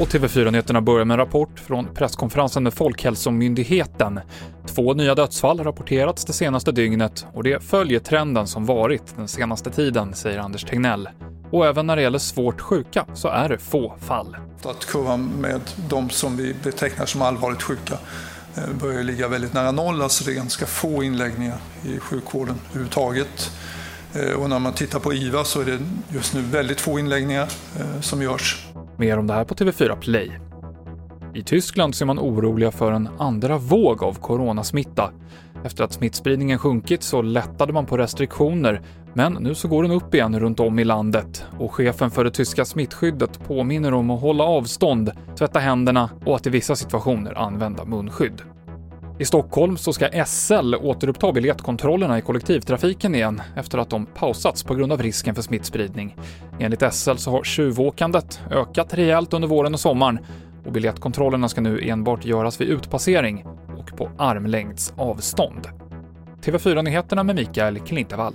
Och TV4-nyheterna börjar med en rapport från presskonferensen med Folkhälsomyndigheten. Två nya dödsfall rapporterats det senaste dygnet och det följer trenden som varit den senaste tiden, säger Anders Tegnell. Och även när det gäller svårt sjuka så är det få fall. Att kurvan med de som vi betecknar som allvarligt sjuka eh, börjar ligga väldigt nära noll, alltså det är ganska få inläggningar i sjukvården överhuvudtaget. Eh, och när man tittar på IVA så är det just nu väldigt få inläggningar eh, som görs. Mer om det här på TV4 Play. I Tyskland ser man oroliga för en andra våg av coronasmitta. Efter att smittspridningen sjunkit så lättade man på restriktioner, men nu så går den upp igen runt om i landet och chefen för det tyska smittskyddet påminner om att hålla avstånd, tvätta händerna och att i vissa situationer använda munskydd. I Stockholm så ska SL återuppta biljettkontrollerna i kollektivtrafiken igen efter att de pausats på grund av risken för smittspridning. Enligt SL så har tjuvåkandet ökat rejält under våren och sommaren och biljettkontrollerna ska nu enbart göras vid utpassering och på armlängds avstånd. TV4-nyheterna med Mikael Klintevall.